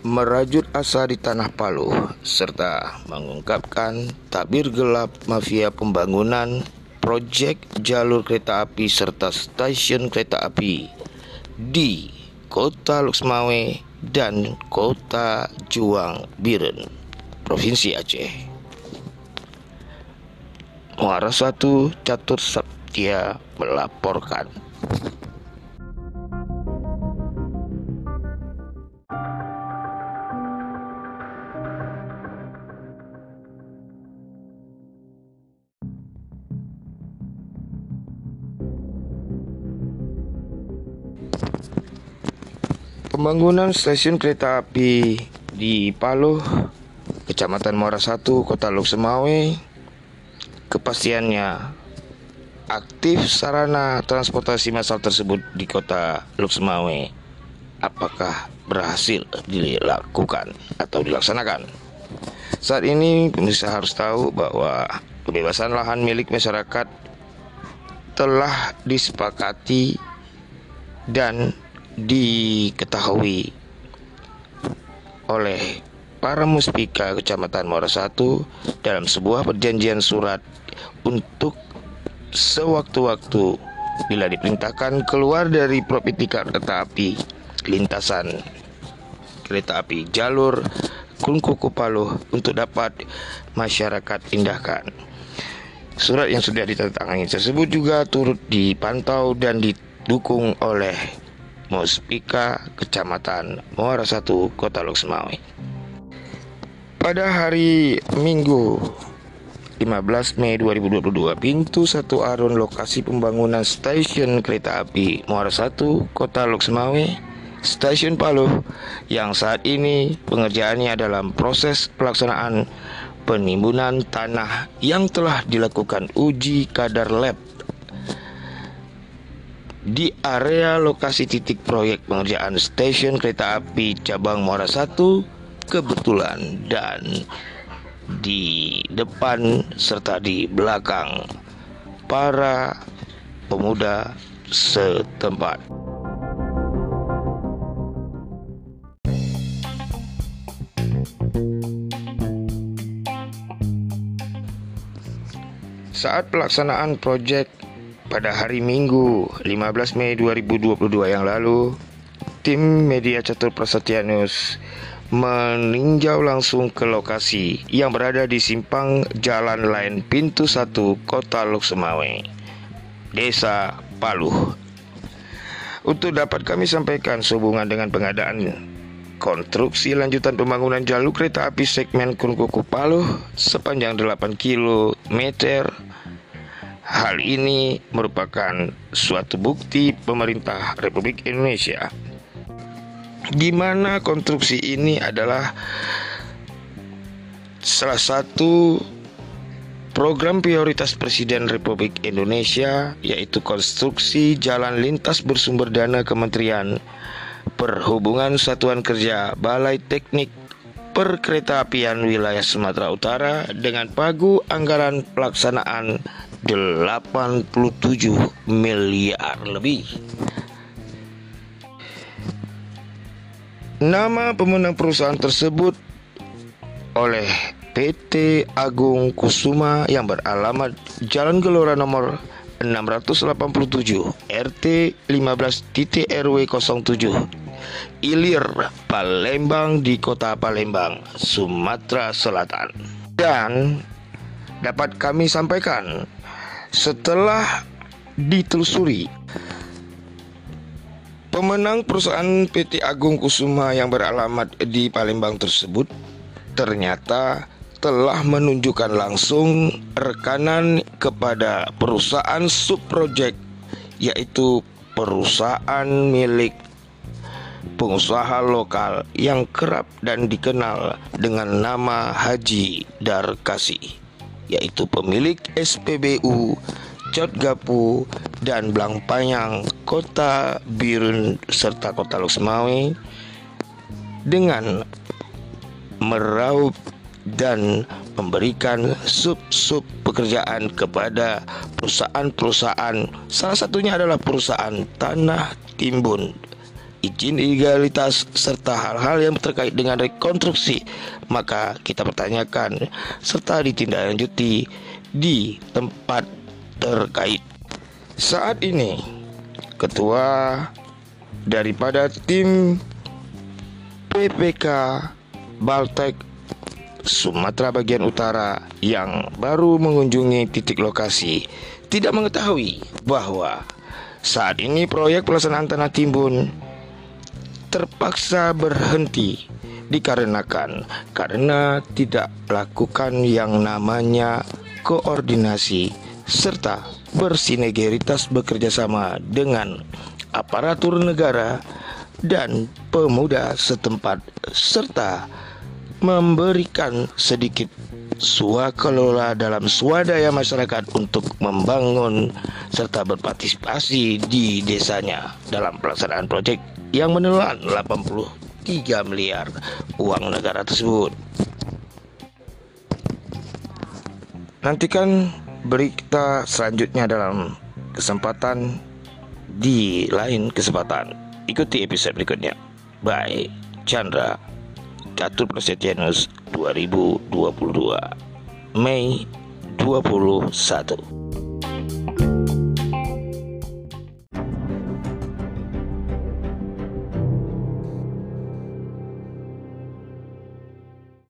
merajut asa di tanah Palu serta mengungkapkan tabir gelap mafia pembangunan proyek jalur kereta api serta stasiun kereta api di Kota Luxmawe dan Kota Juang Biren, Provinsi Aceh. Muara 1 Catur Sabtia melaporkan. Pembangunan stasiun kereta api di Paluh, Kecamatan Muara Satu, Kota Luksemawe, kepastiannya aktif sarana transportasi massal tersebut di Kota Luksemawe. Apakah berhasil dilakukan atau dilaksanakan? Saat ini pemirsa harus tahu bahwa kebebasan lahan milik masyarakat telah disepakati dan diketahui oleh para muspika Kecamatan Muara Satu dalam sebuah perjanjian surat untuk sewaktu-waktu bila diperintahkan keluar dari properti kereta api lintasan kereta api jalur Kunkuku Paluh untuk dapat masyarakat indahkan. Surat yang sudah ditandatangani tersebut juga turut dipantau dan didukung oleh Muspika Kecamatan Muara Satu Kota Luxmawi. Pada hari Minggu 15 Mei 2022, pintu satu arun lokasi pembangunan stasiun kereta api Muara Satu Kota Luxmawe, Stasiun Paluh yang saat ini pengerjaannya dalam proses pelaksanaan penimbunan tanah yang telah dilakukan uji kadar lab di area lokasi titik proyek pengerjaan stasiun kereta api cabang Muara 1 kebetulan dan di depan serta di belakang para pemuda setempat. Saat pelaksanaan proyek pada hari Minggu 15 Mei 2022 yang lalu, tim media Catur Prasetyanus meninjau langsung ke lokasi yang berada di simpang jalan lain pintu 1 Kota Luksemawe, Desa Paluh. Untuk dapat kami sampaikan sehubungan dengan pengadaan konstruksi lanjutan pembangunan jalur kereta api segmen Kunkuku Paluh sepanjang 8 km Hal ini merupakan suatu bukti pemerintah Republik Indonesia. Di mana konstruksi ini adalah salah satu program prioritas Presiden Republik Indonesia yaitu konstruksi jalan lintas bersumber dana Kementerian Perhubungan Satuan Kerja Balai Teknik Perkeretaapian Wilayah Sumatera Utara dengan pagu anggaran pelaksanaan 87 miliar lebih. Nama pemenang perusahaan tersebut oleh PT Agung Kusuma yang beralamat Jalan Gelora nomor 687 RT 15 titik RW 07 Ilir Palembang di kota Palembang, Sumatera Selatan. Dan dapat kami sampaikan setelah ditelusuri, pemenang perusahaan PT Agung Kusuma yang beralamat di Palembang tersebut ternyata telah menunjukkan langsung rekanan kepada perusahaan subprojek yaitu perusahaan milik pengusaha lokal yang kerap dan dikenal dengan nama Haji Darkasi yaitu pemilik SPBU Gapu dan Blangpayang Kota Birun serta Kota Luksemawe dengan meraup dan memberikan sub-sub pekerjaan kepada perusahaan-perusahaan. Salah satunya adalah perusahaan tanah timbun izin legalitas serta hal-hal yang terkait dengan rekonstruksi, maka kita pertanyakan serta ditindaklanjuti di tempat terkait. Saat ini, ketua daripada tim PPK Baltek Sumatera bagian utara yang baru mengunjungi titik lokasi tidak mengetahui bahwa saat ini proyek pelaksanaan tanah timbun terpaksa berhenti dikarenakan karena tidak melakukan yang namanya koordinasi serta bersinergitas bekerjasama dengan aparatur negara dan pemuda setempat serta memberikan sedikit suakelola dalam swadaya masyarakat untuk membangun serta berpartisipasi di desanya dalam pelaksanaan proyek yang menelan 83 miliar uang negara tersebut. Nantikan berita selanjutnya dalam kesempatan di lain kesempatan. Ikuti episode berikutnya. Bye, Chandra Catur Prasetyanus 2022 Mei 21